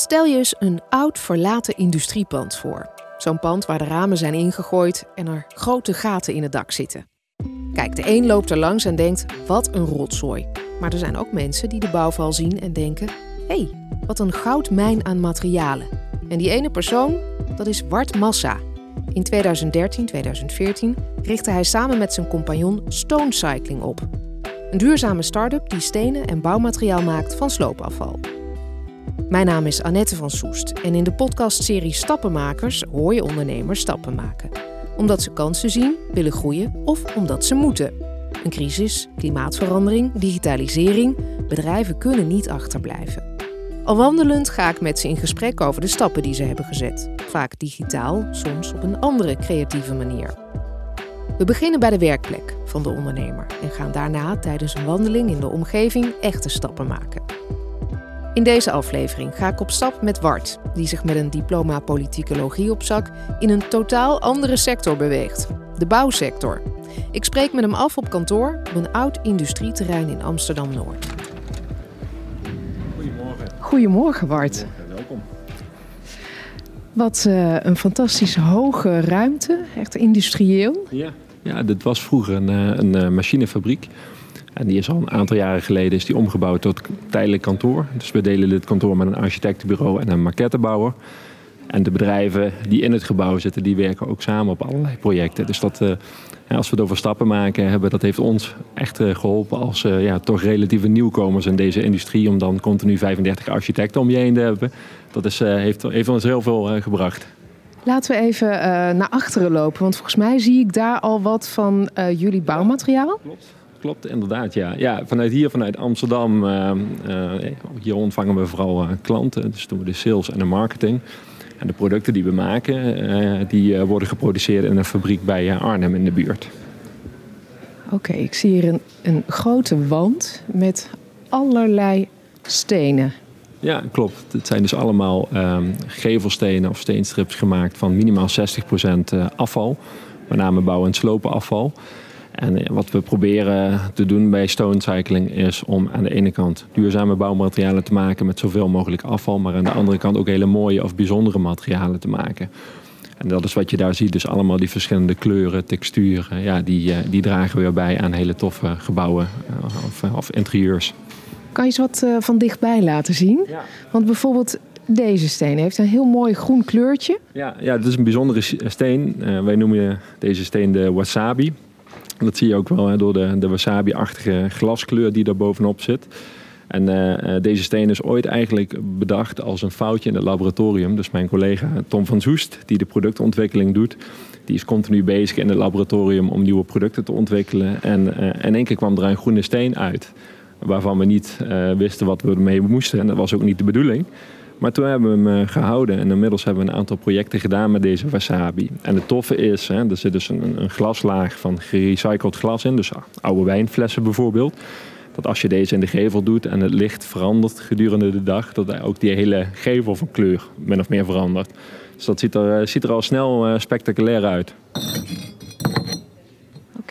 Stel je eens een oud verlaten industriepand voor. Zo'n pand waar de ramen zijn ingegooid en er grote gaten in het dak zitten. Kijk, de een loopt er langs en denkt: wat een rotzooi. Maar er zijn ook mensen die de bouwval zien en denken: hey, wat een goudmijn aan materialen. En die ene persoon, dat is Wart Massa. In 2013, 2014 richtte hij samen met zijn compagnon Stone Cycling op. Een duurzame start-up die stenen en bouwmateriaal maakt van sloopafval. Mijn naam is Annette van Soest en in de podcastserie Stappenmakers hoor je ondernemers stappen maken. Omdat ze kansen zien, willen groeien of omdat ze moeten. Een crisis, klimaatverandering, digitalisering, bedrijven kunnen niet achterblijven. Al wandelend ga ik met ze in gesprek over de stappen die ze hebben gezet. Vaak digitaal, soms op een andere creatieve manier. We beginnen bij de werkplek van de ondernemer en gaan daarna tijdens een wandeling in de omgeving echte stappen maken. In deze aflevering ga ik op stap met Wart, die zich met een diploma politicologie op zak in een totaal andere sector beweegt: de bouwsector. Ik spreek met hem af op kantoor op een oud industrieterrein in Amsterdam Noord. Goedemorgen. Goedemorgen, Bart. welkom. Wat uh, een fantastische hoge ruimte, echt industrieel. Ja, ja dit was vroeger een, eh, een uh, machinefabriek. En die is al een aantal jaren geleden is die omgebouwd tot tijdelijk kantoor. Dus we delen dit kantoor met een architectenbureau en een maquettebouwer. En de bedrijven die in het gebouw zitten, die werken ook samen op allerlei projecten. Dus dat, uh, als we het over stappen maken hebben, dat heeft ons echt uh, geholpen als uh, ja, toch relatieve nieuwkomers in deze industrie. Om dan continu 35 architecten om je heen te hebben. Dat is, heeft, heeft ons heel veel gebracht. Laten we even naar achteren lopen, want volgens mij zie ik daar al wat van jullie bouwmateriaal. klopt. Klopt, inderdaad. Ja. Ja, vanuit hier, vanuit Amsterdam, uh, uh, hier ontvangen we vooral uh, klanten. Dus doen we de sales en de marketing. En de producten die we maken, die worden geproduceerd in een fabriek bij Arnhem in de buurt. Oké, okay, ik zie hier een, een grote wand met allerlei stenen. Ja, klopt. Het zijn dus allemaal ehm, gevelstenen of steenstrips gemaakt van minimaal 60% afval. Met name bouw- en slopenafval. En wat we proberen te doen bij Stone Cycling is om aan de ene kant duurzame bouwmaterialen te maken met zoveel mogelijk afval, maar aan de andere kant ook hele mooie of bijzondere materialen te maken. En dat is wat je daar ziet, dus allemaal die verschillende kleuren, texturen, ja, die, die dragen weer bij aan hele toffe gebouwen of, of interieurs. Kan je eens wat van dichtbij laten zien? Ja. Want bijvoorbeeld deze steen heeft een heel mooi groen kleurtje. Ja, ja het is een bijzondere steen. Uh, wij noemen deze steen de wasabi. Dat zie je ook wel hè, door de, de wasabi-achtige glaskleur die daar bovenop zit. En uh, deze steen is ooit eigenlijk bedacht als een foutje in het laboratorium. Dus mijn collega Tom van Zoest, die de productontwikkeling doet, die is continu bezig in het laboratorium om nieuwe producten te ontwikkelen. En uh, in één keer kwam er een groene steen uit, waarvan we niet wisten wat we ermee moesten. En dat was ook niet de bedoeling. Maar toen hebben we hem gehouden en inmiddels hebben we een aantal projecten gedaan met deze wasabi. En het toffe is, hè, er zit dus een, een glaslaag van gerecycled glas in, dus oude wijnflessen bijvoorbeeld. Dat als je deze in de gevel doet en het licht verandert gedurende de dag, dat ook die hele gevel van kleur min of meer verandert. Dus dat ziet er, ziet er al snel spectaculair uit.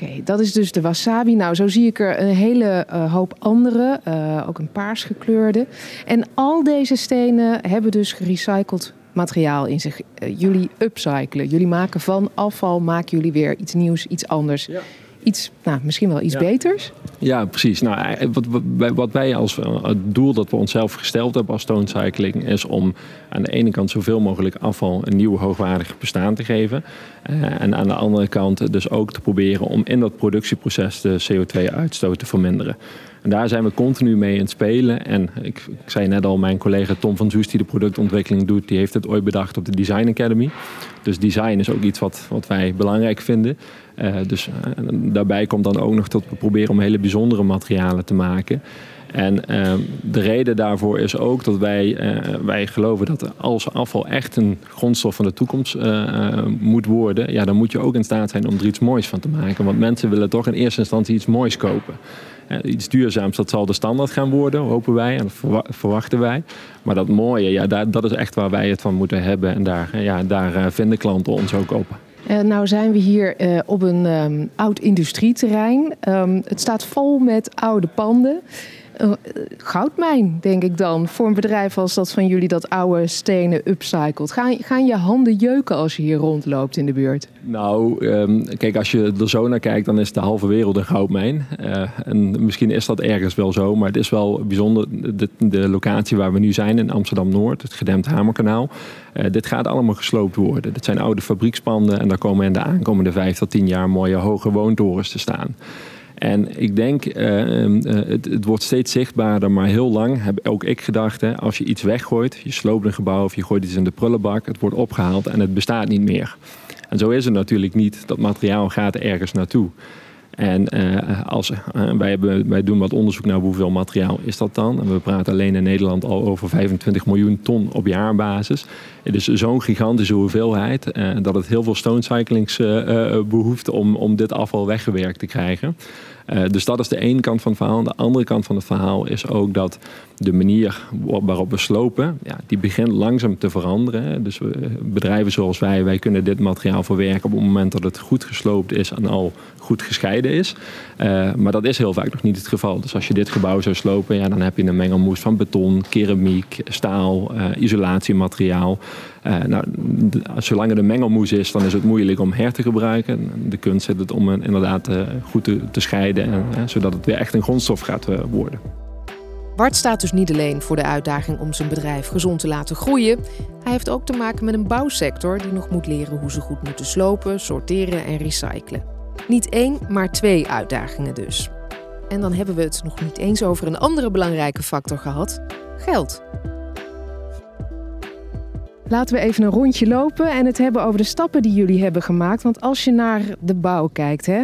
Oké, dat is dus de wasabi. Nou, zo zie ik er een hele uh, hoop andere, uh, ook een paars gekleurde. En al deze stenen hebben dus gerecycled materiaal in zich. Uh, jullie upcyclen, jullie maken van afval, maken jullie weer iets nieuws, iets anders. Ja. Iets, nou, misschien wel iets ja. beters. Ja, precies. Nou, wat, wat, wij als het doel dat we onszelf gesteld hebben als Stone Cycling is om aan de ene kant zoveel mogelijk afval een nieuw hoogwaardig bestaan te geven. Uh, en aan de andere kant dus ook te proberen om in dat productieproces de CO2-uitstoot te verminderen. Daar zijn we continu mee in het spelen. En ik, ik zei net al, mijn collega Tom van Zoest, die de productontwikkeling doet, die heeft het ooit bedacht op de Design Academy. Dus design is ook iets wat, wat wij belangrijk vinden. Uh, dus uh, daarbij komt dan ook nog dat we proberen om hele bijzondere materialen te maken. En uh, de reden daarvoor is ook dat wij, wij geloven dat als afval echt een grondstof van de toekomst moet worden, ja, dan moet je ook in staat zijn om er iets moois van te maken. Want mensen willen toch in eerste instantie iets moois kopen. Iets duurzaams, dat zal de standaard gaan worden, hopen wij en verwachten wij. Maar dat mooie, ja, dat is echt waar wij het van moeten hebben. En daar, ja, daar vinden klanten ons ook op. Uh, nou zijn we hier op een um, oud industrieterrein. Um, het staat vol met oude panden. Goudmijn, denk ik dan. Voor een bedrijf als dat van jullie dat oude stenen upcycelt. Gaan, gaan je handen jeuken als je hier rondloopt in de buurt? Nou, ehm, kijk, als je er zo naar kijkt, dan is de halve wereld een goudmijn. Uh, en misschien is dat ergens wel zo, maar het is wel bijzonder. De, de locatie waar we nu zijn in Amsterdam-Noord, het gedempt Hamerkanaal. Uh, dit gaat allemaal gesloopt worden. Dit zijn oude fabriekspanden en daar komen in de aankomende vijf tot tien jaar mooie hoge woontorens te staan. En ik denk, uh, het, het, wordt steeds zichtbaarder, maar heel lang heb ook ik gedacht, hè, als je iets weggooit, je sloopt een gebouw of je gooit iets in de prullenbak, het wordt opgehaald en het bestaat niet meer. En zo is het natuurlijk niet. Dat materiaal gaat ergens naartoe. En uh, als, uh, wij, hebben, wij doen wat onderzoek naar hoeveel materiaal is dat dan. En we praten alleen in Nederland al over 25 miljoen ton op jaarbasis. Het is zo'n gigantische hoeveelheid uh, dat het heel veel stone cyclings behoeft om, om dit afval weggewerkt te krijgen. Uh, dus dat is de ene kant van het verhaal. De andere kant van het verhaal is ook dat de manier waarop we slopen, ja, die begint langzaam te veranderen. Dus we, bedrijven zoals wij, wij kunnen dit materiaal verwerken op het moment dat het goed gesloopt is en al goed gescheiden is. Uh, maar dat is heel vaak nog niet het geval. Dus als je dit gebouw zou slopen, ja, dan heb je een mengelmoes van beton, keramiek, staal, isolatiemateriaal. Uh, nou, zolang er een mengelmoes is, dan is het moeilijk om her te gebruiken. De kunst zit het om inderdaad goed te, scheiden, en, zodat het weer echt een grondstof gaat worden. Bart staat dus niet alleen voor de uitdaging om zijn bedrijf gezond te laten groeien. Hij heeft ook te maken met een bouwsector die nog moet leren hoe ze goed moeten slopen, sorteren en recyclen. Niet één, maar twee uitdagingen dus. En dan hebben we het nog niet eens over een andere belangrijke factor gehad: geld. Laten we even een rondje lopen en het hebben over de stappen die jullie hebben gemaakt. Want als je naar de bouw kijkt, hè,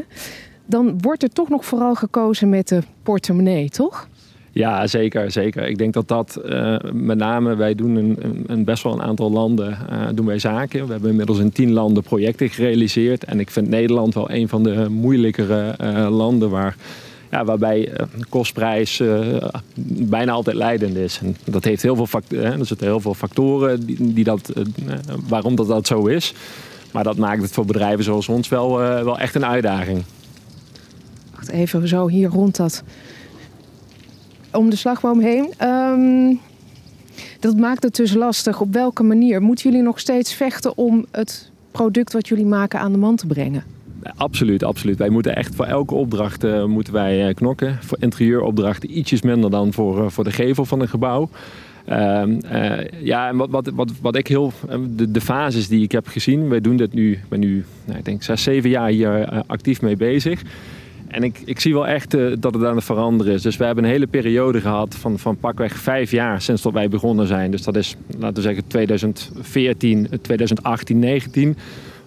dan wordt er toch nog vooral gekozen met de portemonnee, toch? Ja, zeker, zeker. Ik denk dat dat uh, met name, wij doen een, een, best wel een aantal landen uh, doen wij zaken. We hebben inmiddels in tien landen projecten gerealiseerd. En ik vind Nederland wel een van de moeilijkere uh, landen waar, waarbij de kostprijs bijna altijd leidend is. En dat heeft heel veel, factoren, er zitten heel veel factoren die, dat, waarom dat, dat zo is. Maar dat maakt het voor bedrijven zoals ons wel, wel echt een uitdaging. Wacht even zo hier rond dat om de slagboom heen. Um, dat maakt het dus lastig. Op welke manier? Moeten jullie nog steeds vechten om het product wat jullie maken aan de man te brengen? Absoluut, absoluut. Wij moeten echt voor elke opdracht uh, moeten wij uh, knokken. Voor interieuropdrachten ietsjes minder dan voor, uh, voor de gevel van een gebouw. Ehm, ja, en wat, wat, wat, wat ik heel. De, de fases die ik heb gezien. Wij doen dit nu. Ben nu, nou, ik denk, zes, zeven jaar hier actief mee bezig. En ik, ik zie wel echt dat het aan het veranderen is. Dus we hebben een hele periode gehad van, van pakweg vijf jaar sinds dat wij begonnen zijn. Dus dat is, laten we zeggen, 2014, 2018, 2019.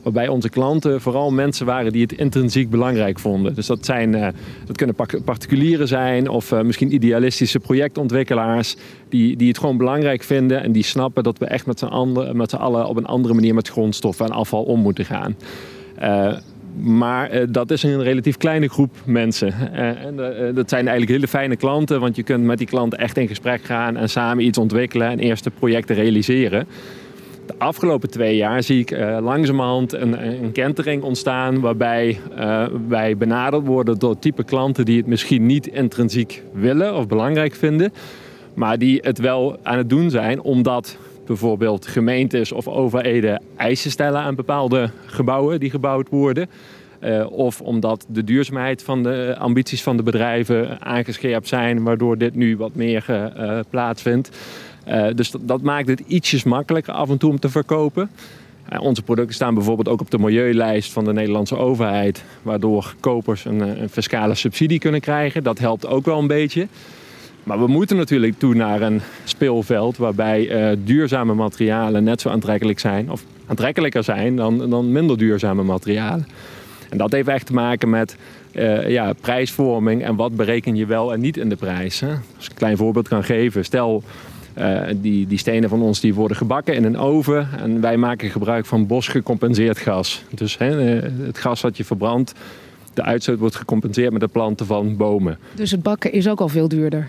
Waarbij onze klanten vooral mensen waren die het intrinsiek belangrijk vonden. Dus dat, zijn, uh, dat kunnen particulieren zijn of uh, misschien idealistische projectontwikkelaars. Die, die het gewoon belangrijk vinden en die snappen dat we echt met z'n allen op een andere manier met grondstoffen en afval om moeten gaan. Uh, maar dat is een relatief kleine groep mensen. En dat zijn eigenlijk hele fijne klanten, want je kunt met die klanten echt in gesprek gaan en samen iets ontwikkelen en eerste projecten realiseren. De afgelopen twee jaar zie ik langzamerhand een, een kentering ontstaan waarbij wij benaderd worden door type klanten die het misschien niet intrinsiek willen of belangrijk vinden, maar die het wel aan het doen zijn omdat bijvoorbeeld gemeentes of overheden eisen stellen aan bepaalde gebouwen die gebouwd worden. Uh, of omdat de duurzaamheid van de ambities van de bedrijven aangescherpt zijn, waardoor dit nu wat meer uh, plaatsvindt. Dus dat, maakt het ietsjes makkelijker af en toe om te verkopen. onze producten staan bijvoorbeeld ook op de milieulijst van de Nederlandse overheid, waardoor kopers een, een fiscale subsidie kunnen krijgen. Dat helpt ook wel een beetje. Maar we moeten natuurlijk toe naar een speelveld waarbij duurzame materialen net zo aantrekkelijk zijn, of aantrekkelijker zijn dan, dan minder duurzame materialen. En dat heeft echt te maken met uh, ja, prijsvorming en wat bereken je wel en niet in de prijs. Hè? Als ik een klein voorbeeld kan geven, stel uh, die, die stenen van ons die worden gebakken in een oven en wij maken gebruik van bosgecompenseerd gas. Dus hè, het gas wat je verbrandt, de uitstoot wordt gecompenseerd met het planten van bomen. Dus het bakken is ook al veel duurder?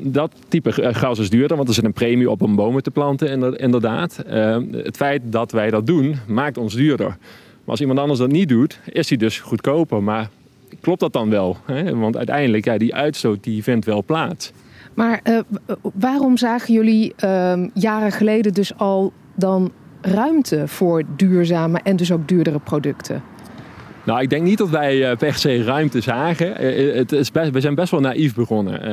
dat type gas is duurder, want er zit een premie op om bomen te planten, inderdaad. Het feit dat wij dat doen, maakt ons duurder. Maar als iemand anders dat niet doet, is hij dus goedkoper. Maar klopt dat dan wel? Hè? Want uiteindelijk, ja, die uitstoot die vindt wel plaats. Maar uh, waarom zagen jullie uh, jaren geleden dus al dan ruimte voor duurzame en dus ook duurdere producten? Nou, ik denk niet dat wij uh, per se ruimte zagen. Uh, het is best, we zijn best wel naïef begonnen.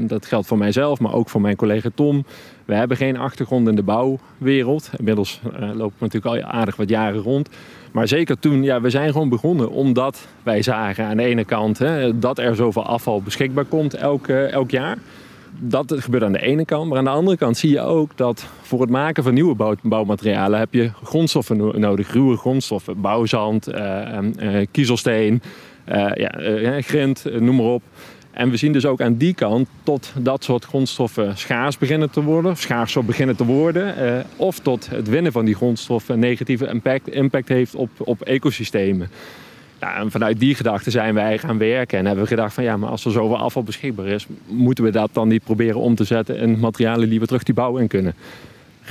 Uh, dat geldt voor mijzelf, maar ook voor mijn collega Tom. We hebben geen achtergrond in de bouwwereld. Inmiddels lopen we natuurlijk al aardig wat jaren rond. Maar zeker toen, ja, we zijn gewoon begonnen omdat wij zagen aan de ene kant hè, dat er zoveel afval beschikbaar komt elk, elk jaar dat gebeurt aan de ene kant. Maar aan de andere kant zie je ook dat voor het maken van nieuwe bouw, bouwmaterialen heb je grondstoffen nodig. Ruwe grondstoffen, bouwzand, uh, kiezelsteen, ja, grind, noem maar op. En we zien dus ook aan die kant tot dat soort grondstoffen schaars beginnen te worden, schaars zo beginnen te worden, of tot het winnen van die grondstoffen een negatieve impact, impact heeft op, op ecosystemen. En vanuit die gedachte zijn wij gaan werken en hebben we gedacht van ja, maar als er zoveel afval beschikbaar is, moeten we dat dan niet proberen om te zetten in materialen die we terug die bouw in kunnen.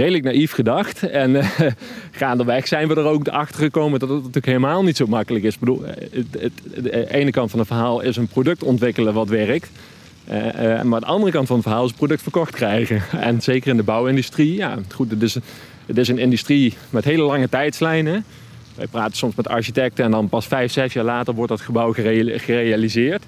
Redelijk naïef gedacht. En uh, gaandeweg zijn we er ook achter gekomen dat het natuurlijk helemaal niet zo makkelijk is. Ik bedoel, eh, het, het, de ene kant van het verhaal is een product ontwikkelen wat werkt. Maar de andere kant van het verhaal is product verkocht krijgen. En zeker in de bouwindustrie, ja, goed, het is, het is een industrie met hele lange tijdslijnen. Wij praten soms met architecten en dan pas vijf, zes jaar later wordt dat gebouw gerealiseerd.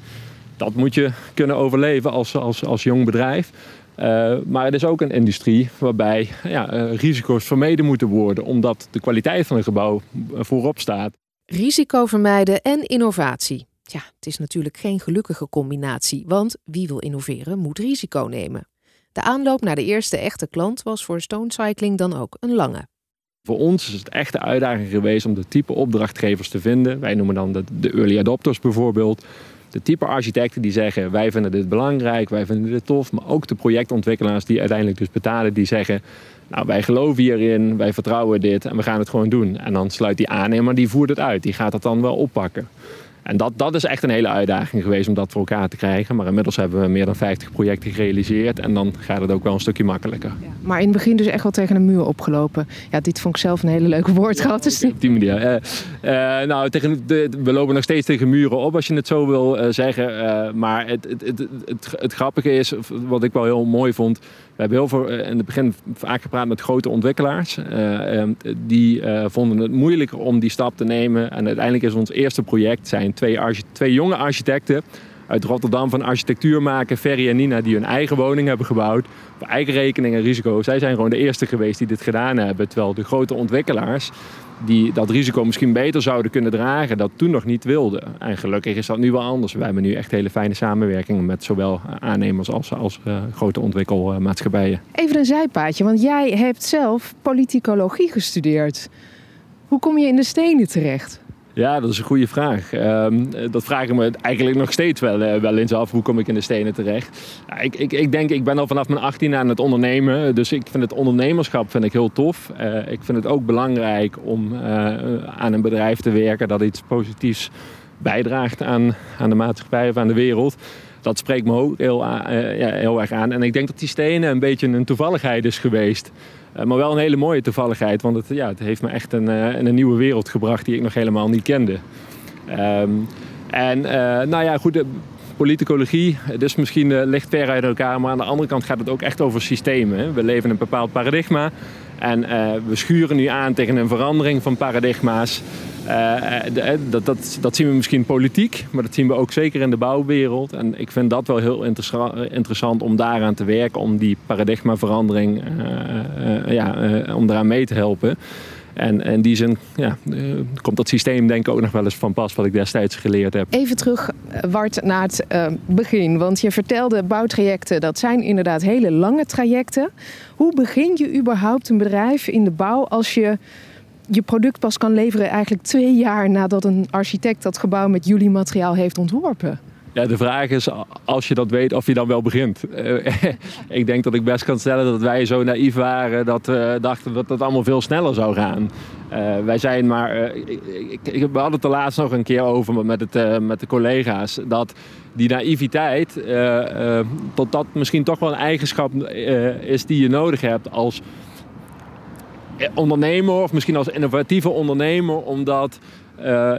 Dat moet je kunnen overleven als, als, als jong bedrijf. Uh, maar het is ook een industrie waarbij ja, uh, risico's vermeden moeten worden, omdat de kwaliteit van een gebouw voorop staat. Risico vermijden en innovatie. Ja, het is natuurlijk geen gelukkige combinatie, want wie wil innoveren moet risico nemen. De aanloop naar de eerste echte klant was voor Stone Cycling dan ook een lange. Voor ons is het echt de uitdaging geweest om de type opdrachtgevers te vinden. Wij noemen dan de, de early adopters bijvoorbeeld. De type architecten die zeggen wij vinden dit belangrijk, wij vinden dit tof. Maar ook de projectontwikkelaars die uiteindelijk dus betalen, die zeggen nou wij geloven hierin, wij vertrouwen dit en we gaan het gewoon doen. En dan sluit die aannemer, die voert het uit, die gaat het dan wel oppakken. En dat, dat is echt een hele uitdaging geweest om dat voor elkaar te krijgen. Maar inmiddels hebben we meer dan 50 projecten gerealiseerd. En dan gaat het ook wel een stukje makkelijker. Ja, maar in het begin dus echt wel tegen een muur opgelopen. Ja, dit vond ik zelf een hele leuke woord gehad. Dus... Op die manier. Uh, uh, nou, tegen de, we lopen nog steeds tegen muren op als je het zo wil uh, zeggen. maar het, het, het, het, het grappige is, wat ik wel heel mooi vond... We hebben heel veel in het begin vaak gepraat met grote ontwikkelaars. Uh, die uh, vonden het moeilijker om die stap te nemen. En uiteindelijk is ons eerste project zijn twee, twee jonge architecten uit Rotterdam van architectuur maken, Ferry en Nina, die hun eigen woning hebben gebouwd. Voor eigen rekening en risico. Zij zijn gewoon de eerste geweest die dit gedaan hebben. Terwijl de grote ontwikkelaars die dat risico misschien beter zouden kunnen dragen, dat toen nog niet wilden. En gelukkig is dat nu wel anders. Wij hebben nu echt hele fijne samenwerkingen met zowel aannemers als, als uh, grote ontwikkelmaatschappijen. Even een zijpaadje, want jij hebt zelf politicologie gestudeerd. Hoe kom je in de stenen terecht? Ja, dat is een goede vraag. Um, dat vraag ik me eigenlijk nog steeds wel, uh, wel eens af. Hoe kom ik in de stenen terecht? Ik, ik, ik denk, ik ben al vanaf mijn 18 aan het ondernemen. Dus ik vind het ondernemerschap vind ik heel tof. Uh, ik vind het ook belangrijk om uh, aan een bedrijf te werken dat iets positiefs bijdraagt aan, aan de maatschappij of aan de wereld. Dat spreekt me ook heel, ja, heel erg aan. En ik denk dat die stenen een beetje een toevalligheid is geweest. Uh, maar wel een hele mooie toevalligheid, want het, ja, het heeft me echt een, in een nieuwe wereld gebracht die ik nog helemaal niet kende. Um, en uh, nou ja, goed, politicologie, dus misschien ligt ver uit elkaar, maar aan de andere kant gaat het ook echt over systemen. We leven in een bepaald paradigma en we schuren nu aan tegen een verandering van paradigma's. Uh, dat, dat, dat zien we misschien politiek, maar dat zien we ook zeker in de bouwwereld. En ik vind dat wel heel interessant om daaraan te werken, om die paradigmaverandering, ja, om daaraan mee te helpen. En in die zin ja, komt dat systeem denk ik ook nog wel eens van pas wat ik destijds geleerd heb. Even terug, Wart, naar het uh, begin. Want je vertelde bouwtrajecten, dat zijn inderdaad hele lange trajecten. Hoe begin je überhaupt een bedrijf in de bouw als je je product pas kan leveren eigenlijk twee jaar nadat een architect dat gebouw met jullie materiaal heeft ontworpen? Ja, de vraag is, als je dat weet, of je dan wel begint. Uh, ik denk dat ik best kan stellen dat wij zo naïef waren dat we dachten dat het allemaal veel sneller zou gaan. Uh, wij zijn maar, ik, ik, we hadden het er laatst nog een keer over met, het, met de collega's, dat die naïviteit, tot dat misschien toch wel een eigenschap is die je nodig hebt als ondernemer of misschien als innovatieve ondernemer, omdat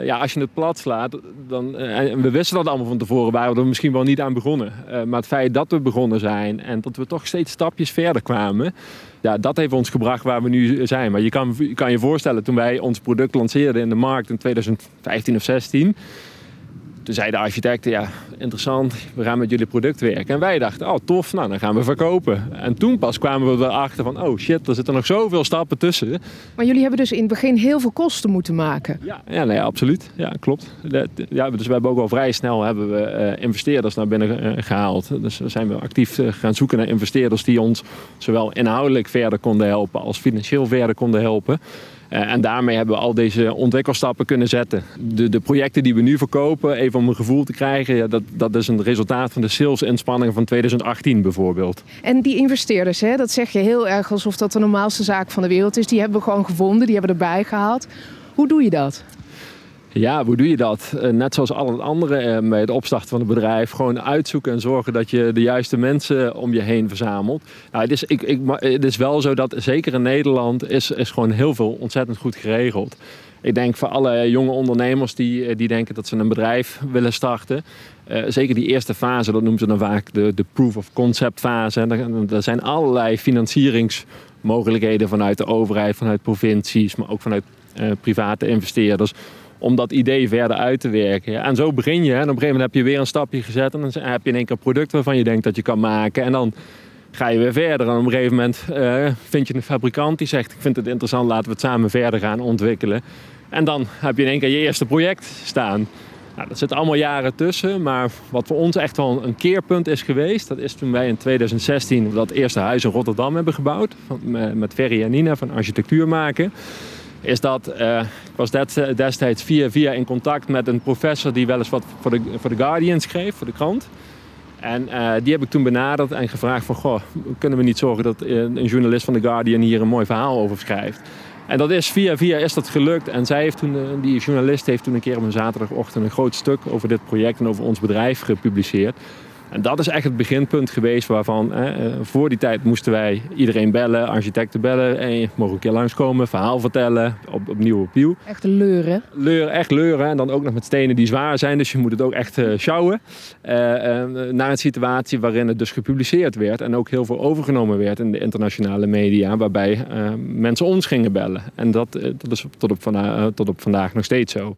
ja, als je het plat slaat, dan, en we wisten dat allemaal van tevoren, waren we er misschien wel niet aan begonnen. maar het feit dat we begonnen zijn en dat we toch steeds stapjes verder kwamen, ja, dat heeft ons gebracht waar we nu zijn. Maar je kan, je kan je voorstellen, toen wij ons product lanceerden in de markt in 2015 of 16 toen zeiden de architecten, ja, interessant, we gaan met jullie product werken. En wij dachten, oh tof, nou dan gaan we verkopen. En toen pas kwamen we erachter van, oh shit, er zitten nog zoveel stappen tussen. Maar jullie hebben dus in het begin heel veel kosten moeten maken. Ja, ja, nee, absoluut. Ja, klopt. ja, dus we hebben ook al vrij snel hebben we, uh, investeerders naar binnen uh, gehaald. Dus we zijn we actief uh, gaan zoeken naar investeerders die ons zowel inhoudelijk verder konden helpen als financieel verder konden helpen. Eh, en daarmee hebben we al deze ontwikkelstappen kunnen zetten. De, de projecten die we nu verkopen, even om een gevoel te krijgen, ja, dat, dat is een resultaat van de salesinspanningen van 2018 bijvoorbeeld. En die investeerders, hè, dat zeg je heel erg alsof dat de normaalste zaak van de wereld is. Die hebben we gewoon gevonden, die hebben we erbij gehaald. Hoe doe je dat? Ja, hoe doe je dat? Eh, net zoals alle anderen bij het opstarten van een bedrijf. Gewoon uitzoeken en zorgen dat je de juiste mensen om je heen verzamelt. Nou, het, is, ik, ik, het is wel zo dat zeker in Nederland is, is gewoon heel veel ontzettend goed geregeld. Ik denk voor alle jonge ondernemers die, eh, die denken dat ze een bedrijf willen starten. Zeker die eerste fase, dat noemen ze dan vaak de, de proof of concept fase. Er zijn allerlei financieringsmogelijkheden vanuit de overheid, vanuit provincies, maar ook vanuit private investeerders om dat idee verder uit te werken. En zo begin je. En op een gegeven moment heb je weer een stapje gezet. En dan heb je in één keer een product waarvan je denkt dat je kan maken. En dan ga je weer verder. En op een gegeven moment uh, vind je een fabrikant die zegt... ik vind het interessant, laten we het samen verder gaan ontwikkelen. En dan heb je in één keer je eerste project staan. Nou, dat zit allemaal jaren tussen. Maar wat voor ons echt wel een keerpunt is geweest... dat is toen wij in 2016 dat eerste huis in Rotterdam hebben gebouwd. Met Ferry en Nina van architectuur maken is dat uh, ik was destijds via via in contact met een professor die wel eens wat voor de, voor de Guardian schreef, voor de krant. En uh, die heb ik toen benaderd en gevraagd van, goh, kunnen we niet zorgen dat een journalist van de Guardian hier een mooi verhaal over schrijft? En dat is via via is dat gelukt. En zij heeft toen, eh, die journalist heeft toen een keer op een zaterdagochtend een groot stuk over dit project en over ons bedrijf gepubliceerd. En dat is echt het beginpunt geweest waarvan hè, eh, voor die tijd moesten wij iedereen bellen, architecten bellen. En je mag een keer langskomen, verhaal vertellen, op, opnieuw opnieuw. Echt leuren. Leuren, echt leuren. En dan ook nog met stenen die zwaar zijn, dus je moet het ook echt uh, sjouwen. Uh, naar een situatie waarin het dus gepubliceerd werd en ook heel veel overgenomen werd in de internationale media, waarbij mensen ons gingen bellen. En dat, dat is tot op, tot op vandaag nog steeds zo.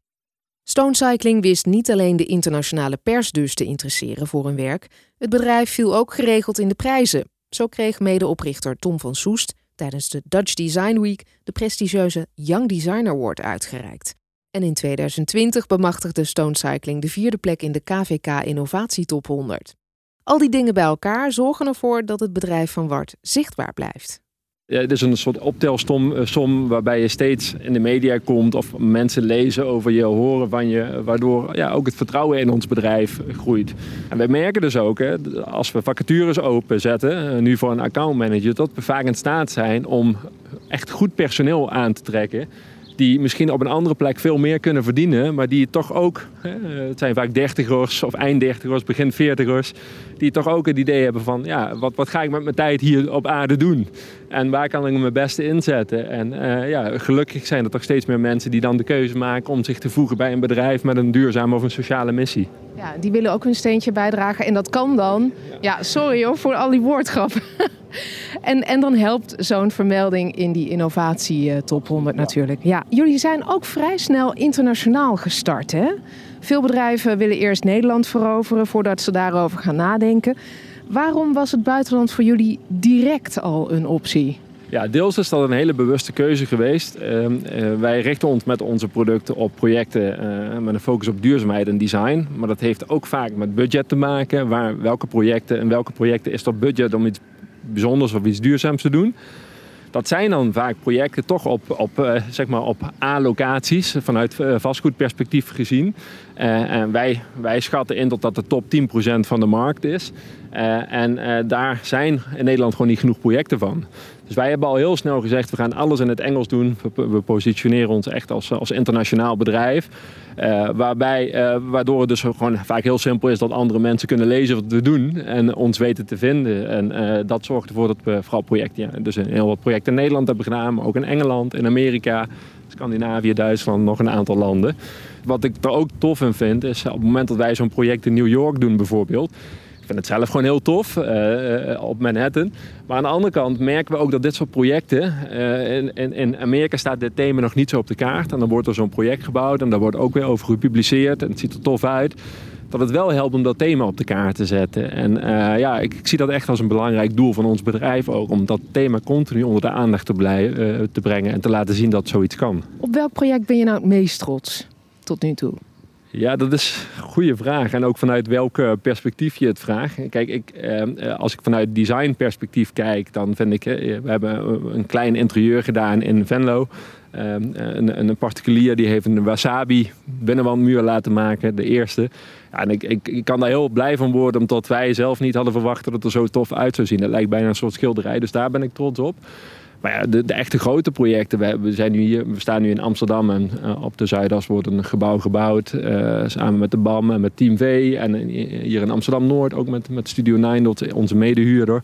Stonecycling wist niet alleen de internationale pers dus te interesseren voor hun werk, het bedrijf viel ook geregeld in de prijzen. Zo kreeg medeoprichter Tom van Soest tijdens de Dutch Design Week de prestigieuze Young Design Award uitgereikt. En in 2020 bemachtigde Stonecycling de vierde plek in de KVK Innovatietop 100. Al die dingen bij elkaar zorgen ervoor dat het bedrijf van Wart zichtbaar blijft. Ja, het is een soort optelsom eh, som waarbij je steeds in de media komt of mensen lezen over je, horen van je, waardoor ja, ook het vertrouwen in ons bedrijf groeit. En wij merken dus ook, hè, als we vacatures openzetten, eh, nu voor een accountmanager, dat we vaak in staat zijn om echt goed personeel aan te trekken die misschien op een andere plek veel meer kunnen verdienen, maar die toch ook, het zijn vaak dertigers of einddertigers, begin veertigers, die toch ook het idee hebben van, ja, wat, wat ga ik met mijn tijd hier op aarde doen? En waar kan ik mijn beste inzetten? En uh, ja, gelukkig zijn er toch steeds meer mensen die dan de keuze maken om zich te voegen bij een bedrijf met een duurzame of een sociale missie. Ja, die willen ook hun steentje bijdragen en dat kan dan. Ja, sorry hoor voor al die woordgrappen. En, en dan helpt zo'n vermelding in die innovatie top 100 natuurlijk. Ja, jullie zijn ook vrij snel internationaal gestart. Hè? Veel bedrijven willen eerst Nederland veroveren voordat ze daarover gaan nadenken. Waarom was het buitenland voor jullie direct al een optie? Ja, deels is dat een hele bewuste keuze geweest. Ehm, eh, wij richten ons met onze producten op projecten uh, met een focus op duurzaamheid en design. Maar dat heeft ook vaak met budget te maken. Waar, welke projecten en welke projecten is dat budget om iets bijzonders of iets duurzaams te doen. Dat zijn dan vaak projecten toch op, op, uh, zeg maar op A-locaties, vanuit uh, vastgoedperspectief gezien. Uh, en wij, wij schatten in dat dat de top 10% van de markt is. en daar zijn in Nederland gewoon niet genoeg projecten van. Dus wij hebben al heel snel gezegd, we gaan alles in het Engels doen. We, positioneren ons echt als, als internationaal bedrijf. Uh, waarbij, uh, waardoor het dus gewoon vaak heel simpel is dat andere mensen kunnen lezen wat we doen en ons weten te vinden. En uh, dat zorgt ervoor dat we vooral projecten, ja, dus heel wat projecten in Nederland hebben gedaan, maar ook in Engeland, in Amerika, Scandinavië, Duitsland, nog een aantal landen. Wat ik er ook tof in vind, is op het moment dat wij zo'n project in New York doen bijvoorbeeld vind het zelf gewoon heel tof uh, op Manhattan. Maar aan de andere kant merken we ook dat dit soort projecten. Uh, in, in, in, Amerika staat dit thema nog niet zo op de kaart. En dan wordt er zo'n project gebouwd en daar wordt ook weer over gepubliceerd. En het ziet er tof uit. Dat het wel helpt om dat thema op de kaart te zetten. En ja, ik, ik, zie dat echt als een belangrijk doel van ons bedrijf ook. Om dat thema continu onder de aandacht te, te brengen en te laten zien dat zoiets kan. Op welk project ben je nou het meest trots tot nu toe? Ja, dat is een goede vraag. En ook vanuit welk perspectief je het vraagt. Kijk, ik, eh, als ik vanuit designperspectief kijk, dan vind ik... Eh, we hebben een klein interieur gedaan in Venlo. Eh, een, een, particulier die heeft een wasabi binnenwandmuur laten maken, de eerste. Ja, en ik, ik, ik, kan daar heel blij van worden, omdat wij zelf niet hadden verwacht dat het er zo tof uit zou zien. Het lijkt bijna een soort schilderij, dus daar ben ik trots op. Maar ja, de, de, echte grote projecten. We, we, zijn nu hier, we staan nu in Amsterdam en uh, op de Zuidas wordt een gebouw gebouwd. Uh, samen met de BAM en met Team V. En hier in Amsterdam Noord ook met, met Studio 9, onze medehuurder.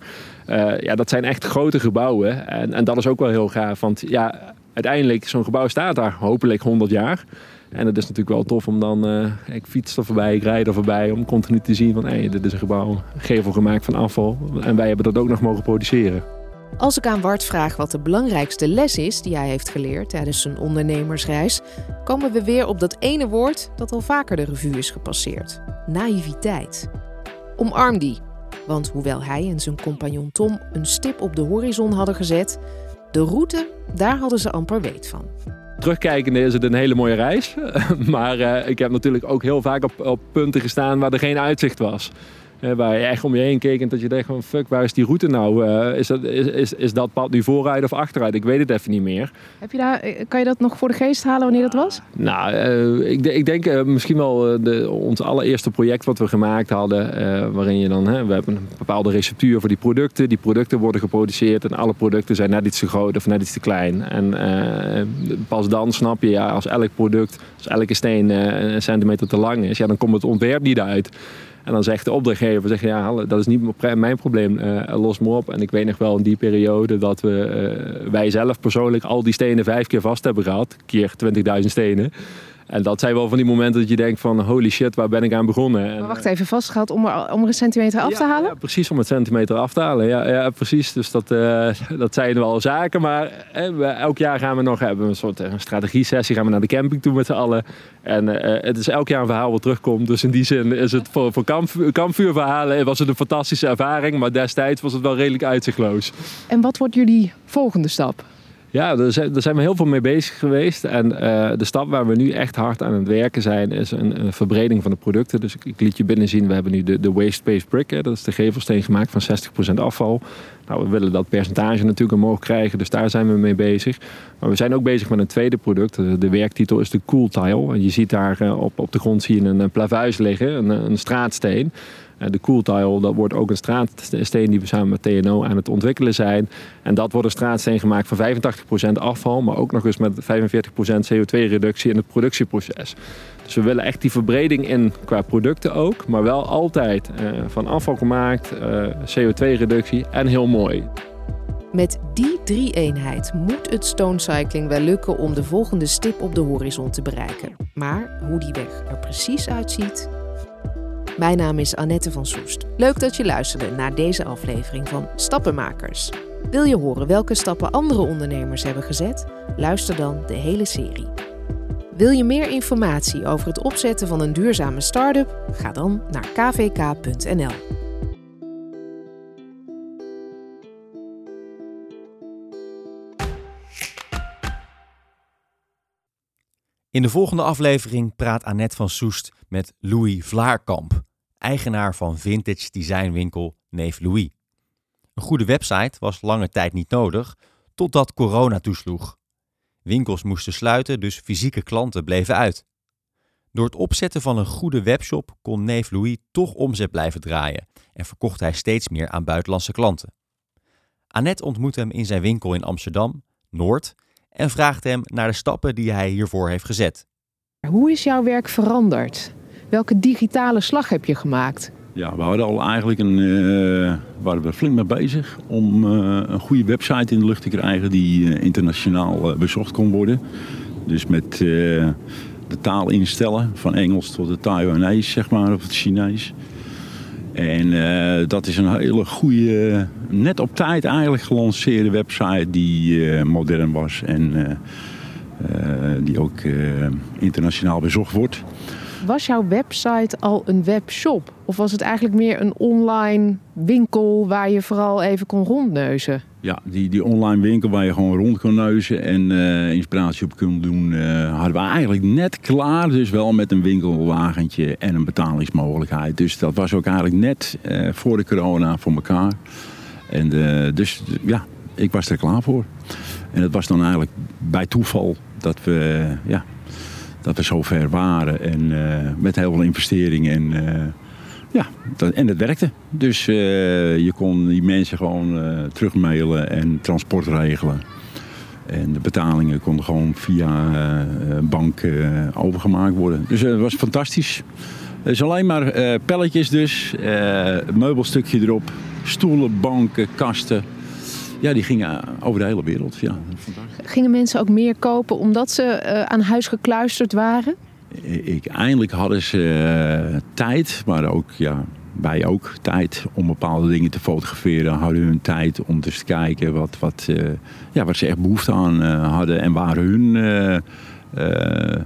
Uh, ja, dat zijn echt grote gebouwen. En, en dat is ook wel heel gaaf. Want ja, uiteindelijk, zo'n gebouw staat daar hopelijk 100 jaar. En het is natuurlijk wel tof om dan, ik fiets er voorbij, ik rijd er voorbij, om continu te zien van hé, dit is een gebouw, gevel gemaakt van afval. En wij hebben dat ook nog mogen produceren. Als ik aan Wart vraag wat de belangrijkste les is die hij heeft geleerd tijdens zijn ondernemersreis, komen we weer op dat ene woord dat al vaker de revue is gepasseerd: naïviteit. Omarm die, want hoewel hij en zijn compagnon Tom een stip op de horizon hadden gezet, de route, daar hadden ze amper weet van. Terugkijkende is het een hele mooie reis. Maar uh, ik heb natuurlijk ook heel vaak op, op punten gestaan waar er geen uitzicht was waar je echt om je heen keek en dat je dacht van fuck, waar is die route nou? Uh, is, dat, is, is, is dat pad nu vooruit of achteruit? Ik weet het even niet meer. Heb je daar, eh, kan je dat nog voor de geest halen wanneer dat was? Nou, uh, ik, ik, denk misschien wel de, ons allereerste project wat we gemaakt hadden. waarin je dan, we hebben een bepaalde receptuur voor die producten. Die producten worden geproduceerd en alle producten zijn net iets te groot of net iets te klein. En pas dan snap je, ja, als elk product, als elke steen een centimeter te lang is, ja, dan komt het ontwerp niet uit. En dan zegt de opdrachtgever, zeg, ja, dat is niet mijn probleem, uh, los me op. En ik weet nog wel in die periode dat we, uh, wij zelf persoonlijk al die stenen vijf keer vast hebben gehad. Keer 20.000 stenen. En dat zijn wel van die momenten dat je denkt van holy shit, waar ben ik aan begonnen? Maar wacht even, vastgehaald om er, om er een centimeter af te halen? Ja, precies, om het centimeter af te halen. Ja, ja precies. Dus dat, uh, dat zijn wel zaken. Maar we, elk jaar gaan we nog hebben een soort een strategie-sessie. Gaan we naar de camping toe met z'n allen. En uh, het is elk jaar een verhaal wat terugkomt. Dus in die zin is het voor, voor kamp, kampvuurverhalen was het een fantastische ervaring. Maar destijds was het wel redelijk uitzichtloos. En wat wordt jullie volgende stap? Ja, daar zijn, we heel veel mee bezig geweest. En uh, de stap waar we nu echt hard aan het werken zijn, is een, verbreding van de producten. Dus ik, liet je binnen zien, we hebben nu de, de waste-based brick. Hè, dat is de gevelsteen gemaakt van 60% afval. Nou, we willen dat percentage natuurlijk omhoog krijgen, dus daar zijn we mee bezig. Maar we zijn ook bezig met een tweede product. De werktitel is de Cool Tile. En je ziet daar uh, op, op de grond zie je een, een plavuis liggen, een, een straatsteen. Eh, de koeltile, dat wordt ook een straatsteen die we samen met TNO aan het ontwikkelen zijn. En dat wordt een straatsteen gemaakt van 85% afval, maar ook nog eens met 45% CO2-reductie in het productieproces. Dus we willen echt die verbreding in qua producten ook, maar wel altijd uh, van afval gemaakt, uh, CO2-reductie en heel mooi. Met die drie-eenheid moet het stone cycling wel lukken om de volgende stip op de horizon te bereiken. Maar hoe die weg er precies uitziet, mijn naam is Annette van Soest. Leuk dat je luisterde naar deze aflevering van Stappenmakers. Wil je horen welke stappen andere ondernemers hebben gezet? Luister dan de hele serie. Wil je meer informatie over het opzetten van een duurzame start-up? Ga dan naar kvk.nl. In de volgende aflevering praat Annette van Soest met Louis Vlaarkamp, eigenaar van vintage designwinkel Neef Louis. Een goede website was lange tijd niet nodig, totdat corona toesloeg. Winkels moesten sluiten, dus fysieke klanten bleven uit. Door het opzetten van een goede webshop kon neef Louis toch omzet blijven draaien en verkocht hij steeds meer aan buitenlandse klanten. Annette ontmoet hem in zijn winkel in Amsterdam, Noord, en vraagt hem naar de stappen die hij hiervoor heeft gezet. Hoe is jouw werk veranderd? Welke digitale slag heb je gemaakt? Ja, we hadden al eigenlijk een, uh, waren we flink mee bezig om uh, een goede website in de lucht te krijgen die uh, internationaal bezocht kon worden. Dus met eh, de taal instellen, van Engels tot het Taiwanese, zeg maar, of het Chinees. En eh, dat is een hele goede, net op tijd eigenlijk gelanceerde website die eh, modern was en eh, die ook internationaal bezocht wordt. Was jouw website al een webshop? Of was het eigenlijk meer een online winkel waar je vooral even kon rondneuzen? Ja, die, die online winkel waar je gewoon rond kon neuzen en eh, inspiratie op kon doen, eh, hadden we eigenlijk net klaar. Dus wel met een winkelwagentje en een betalingsmogelijkheid. Dus dat was ook eigenlijk net eh, voor de corona voor elkaar. En dus ja, ik was er klaar voor. En het was dan eigenlijk bij toeval dat we, ja, dat we zover waren. En eh, met heel veel investeringen. En, eh, ja, dat, en het werkte. Dus eh, je kon die mensen gewoon terugmailen en transport regelen. En de betalingen konden gewoon via bank overgemaakt worden. Dus het was fantastisch. Is alleen maar pelletjes dus. meubelstukje erop. Stoelen, banken, kasten. Ja, die gingen over de hele wereld. Ja. Gingen mensen ook meer kopen omdat ze eh, aan huis gekluisterd waren? Ik, eindelijk hadden ze eh, tijd, maar ook, ja, wij ook tijd om bepaalde dingen te fotograferen. Hadden hun tijd om dus te kijken wat, wat, eh, ja, wat ze echt behoefte aan eh, hadden en waar hun eh, eh,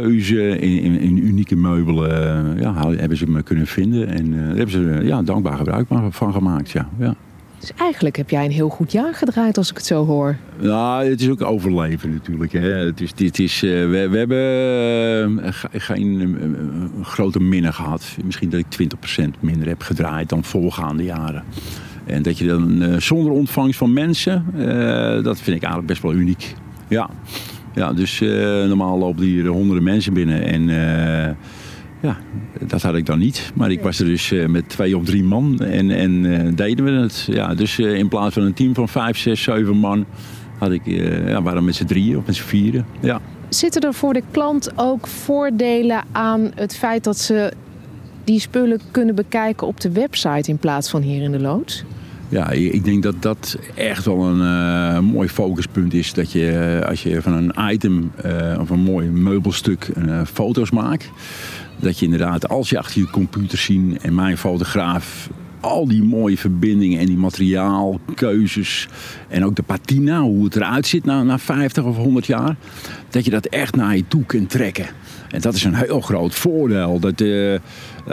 keuze in, in, in unieke meubelen, eh, ja, hebben ze me kunnen vinden. En eh, daar hebben ze eh, ja, dankbaar gebruik van gemaakt. Ja, ja. Dus eigenlijk heb jij een heel goed jaar gedraaid als ik het zo hoor. Nou, het is ook overleven natuurlijk. Hè. Het is, dit is, eh, we, we hebben ge- geen eh, grote minnen gehad. Misschien dat ik 20% minder heb gedraaid dan voorgaande jaren. En dat je dan zonder ontvangst van mensen, dat vind ik eigenlijk best wel uniek. Ja, ja dus normaal lopen hier honderden mensen binnen. En ja, dat had ik dan niet. Maar ik was er dus eh, met twee of drie man en, en eh, deden we het. Ja, dus eh, in plaats van een team van vijf, zes, zeven man, had ik, ja, waren we met z'n drieën of met z'n vieren. Ja. Zitten er voor de klant ook voordelen aan het feit dat ze die spullen kunnen bekijken op de website in plaats van hier in de loods? Ja, ik denk dat dat echt wel een mooi focuspunt is. Dat je als je van een item of een mooi meubelstuk foto's maakt. Dat je inderdaad, als je achter je computer ziet en mijn fotograaf al die mooie verbindingen en die materiaalkeuzes en ook de patina, hoe het eruit zit na, na 50 of 100 jaar, dat je dat echt naar je toe kunt trekken. En dat is een heel groot voordeel. Dat, eh,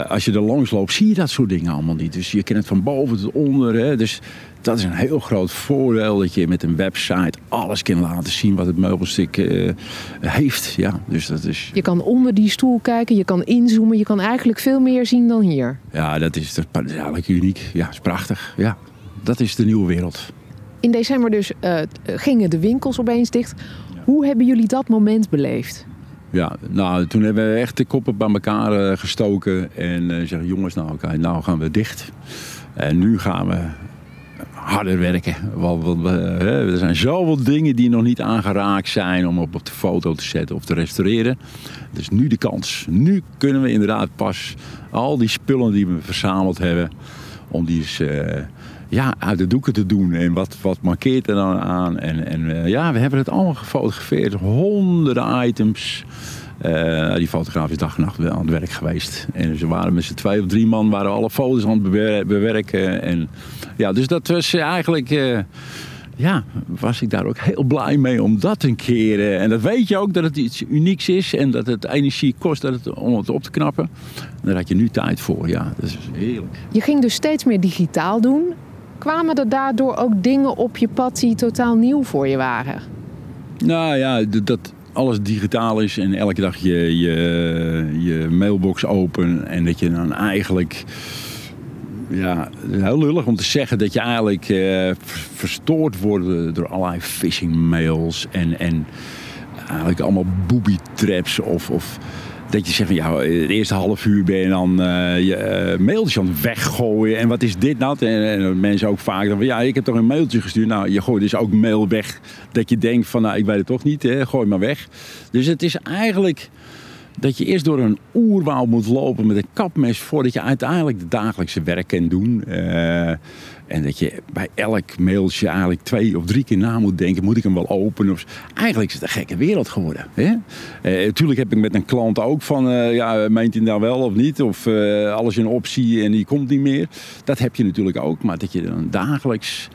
als je er langs loopt, zie je dat soort dingen allemaal niet. Dus je kent het van boven tot onder. Hè? Dus dat is een heel groot voordeel dat je met een website alles kan laten zien wat het meubelstuk eh, heeft. Ja, dus dat is, Je kan onder die stoel kijken, je kan inzoomen, je kan eigenlijk veel meer zien dan hier. ja, dat is, dat is eigenlijk uniek. Ja, is prachtig. Ja, dat is de nieuwe wereld. In december dus eh, gingen de winkels opeens dicht. Hoe hebben jullie dat moment beleefd? Ja, nou, toen hebben we echt de koppen bij elkaar eh, gestoken en zeggen jongens, nou, oké, nou gaan we dicht. En nu gaan we harder werken. Want, hè, er zijn zoveel dingen die nog niet aangeraakt zijn om op, op de foto te zetten of te restaureren. Dus nu de kans. Nu kunnen we inderdaad pas al die spullen die we verzameld hebben, om die eh, ja, uit de doeken te doen. En wat, wat markeert er dan aan? En, en eh, ja, we hebben het allemaal gefotografeerd. Honderden items. Eh, die fotograaf is dag en nacht aan het werk geweest. En ze waren met z'n twee of drie man, waren alle foto's aan het bewer- bewerken. En, ja, dus dat was eigenlijk, eh, ja, was ik daar ook heel blij mee om dat een keer. eh, en dat weet je ook dat het iets unieks is en dat het energie kost dat het, om het op te knappen. Daar had je nu tijd voor, ja, dat is heerlijk. Je ging dus steeds meer digitaal doen. Kwamen er daardoor ook dingen op je pad die totaal nieuw voor je waren? Nou ja, dat alles digitaal is en elke dag je, je, je mailbox open en dat je dan eigenlijk... Ja, heel lullig om te zeggen dat je eigenlijk eh, ver- verstoord wordt door allerlei phishing mails en, en eigenlijk allemaal booby traps of, of dat je zegt van ja, het eerste half uur ben je dan eh, je eh, mailtjes aan het weggooien en wat is dit nou? En, en mensen ook vaak dan van ja, ik heb toch een mailtje gestuurd. Nou, je gooit dus ook mail weg dat je denkt van nou, ik weet het toch niet, hè? gooi maar weg. Dus het is eigenlijk dat je eerst door een oerwoud moet lopen met een kapmes voordat je uiteindelijk de dagelijkse werk kan doen. Uh, en dat je bij elk mailtje eigenlijk twee of drie keer na moet denken: moet ik hem wel openen? Eigenlijk is het een gekke wereld geworden. Hè? Uh, heb ik met een klant ook van: uh, ja, meent hij nou wel of niet? Of alles in optie en die komt niet meer. Dat heb je natuurlijk ook, maar dat je dan dagelijks.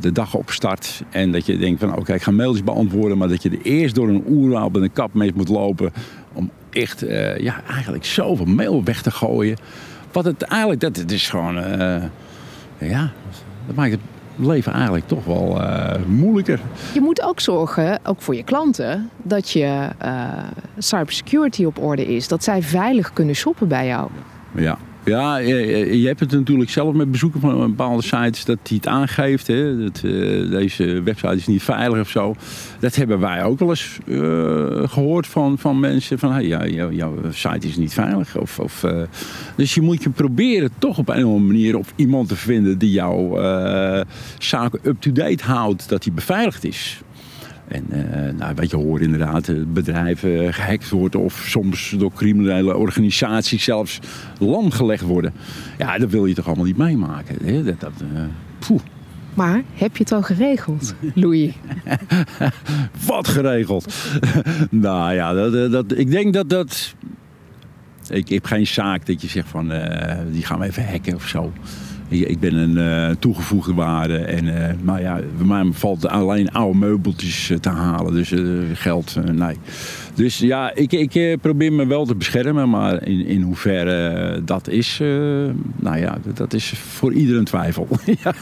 de dag opstart en dat je denkt van oké, ik ga mailtjes beantwoorden, maar dat je er eerst door een oerwaal met een kap mee moet lopen om echt ja, eigenlijk zoveel mail weg te gooien. Wat het eigenlijk, dat het is gewoon ja, dat maakt het leven eigenlijk toch wel uh, moeilijker. Je moet ook zorgen, ook voor je klanten, dat je uh, cybersecurity op orde is. Dat zij veilig kunnen shoppen bij jou. Ja, ja, je, je, hebt het natuurlijk zelf met bezoeken van bepaalde sites dat hij het aangeeft. Hè, dat, uh, deze website is niet veilig of zo. Dat hebben wij ook wel eens gehoord van, van mensen. Van hey, jouw site is niet veilig. Of, of, dus je moet je proberen toch op een of andere manier op iemand te vinden die jouw zaken up-to-date houdt. Dat die beveiligd is. En uh, nou, wat je hoort inderdaad, bedrijven gehackt worden of soms door criminele organisaties zelfs lamgelegd worden. Ja, dat wil je toch allemaal niet meemaken. Hè? Dat, dat, uh, maar heb je het al geregeld, Louis? wat geregeld? nou ja, dat, dat, ik denk dat dat... Ik, heb geen zaak dat je zegt van, uh, die gaan we even hacken of zo. Ik ben een uh, toegevoegde waarde. En, uh, maar ja, mij valt alleen oude meubeltjes eh, te halen. Dus geld, nee. Dus ja, ik, ik probeer me wel te beschermen. Maar in, in hoeverre dat is, nou ja, dat is voor iedereen twijfel. ja,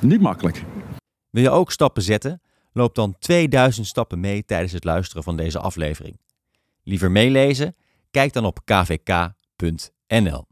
niet makkelijk. Wil je ook stappen zetten? Loop dan 2000 stappen mee tijdens het luisteren van deze aflevering. Liever meelezen? Kijk dan op kvk.nl.